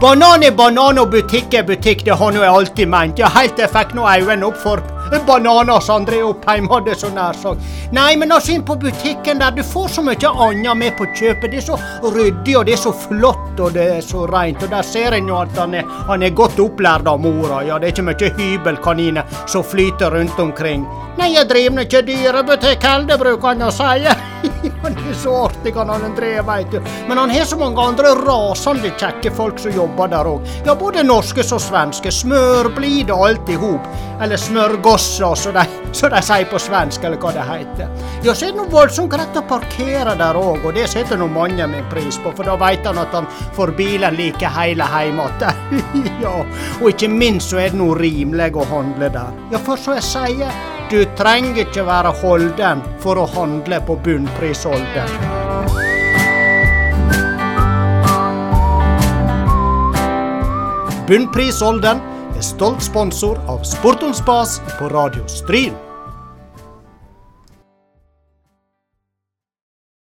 Banan er banan og butikk er butikk, det har nå jeg alltid ment. Ja, helt til jeg fikk nå øynene opp for bananer som André Oppheim hadde så nær sagt. Nei, men altså inn på butikken der, du får så mye annet med på kjøpet. Det er så ryddig, og det er så flott, og det er så rent. Og der ser en jo at han er, han er godt opplært av mora. Ja, det er ikke mye hybelkaniner som flyter rundt omkring. Nei, jeg driver nå ikke dyrebutikk heller, bruker han å si. han er så artig, han André, veit du. Men han har så mange andre rasende kjekke folk som jobber der òg. Ja, både norske som svenske. Smørblide alt i hop. Eller smørgossa, som de, de sier på svensk, eller hva det heter. Ja, så er det voldsomt greit å parkere der òg, og det setter nå mange min pris på, for da veit han at han får bilen like hele heim igjen. ja, og ikke minst så er det noe rimelig å handle der. Ja, for så jeg sier du trenger ikke være holden for å handle på bunnprisholden. Bunnprisholden er stolt sponsor av Sport om på Radio Stryn.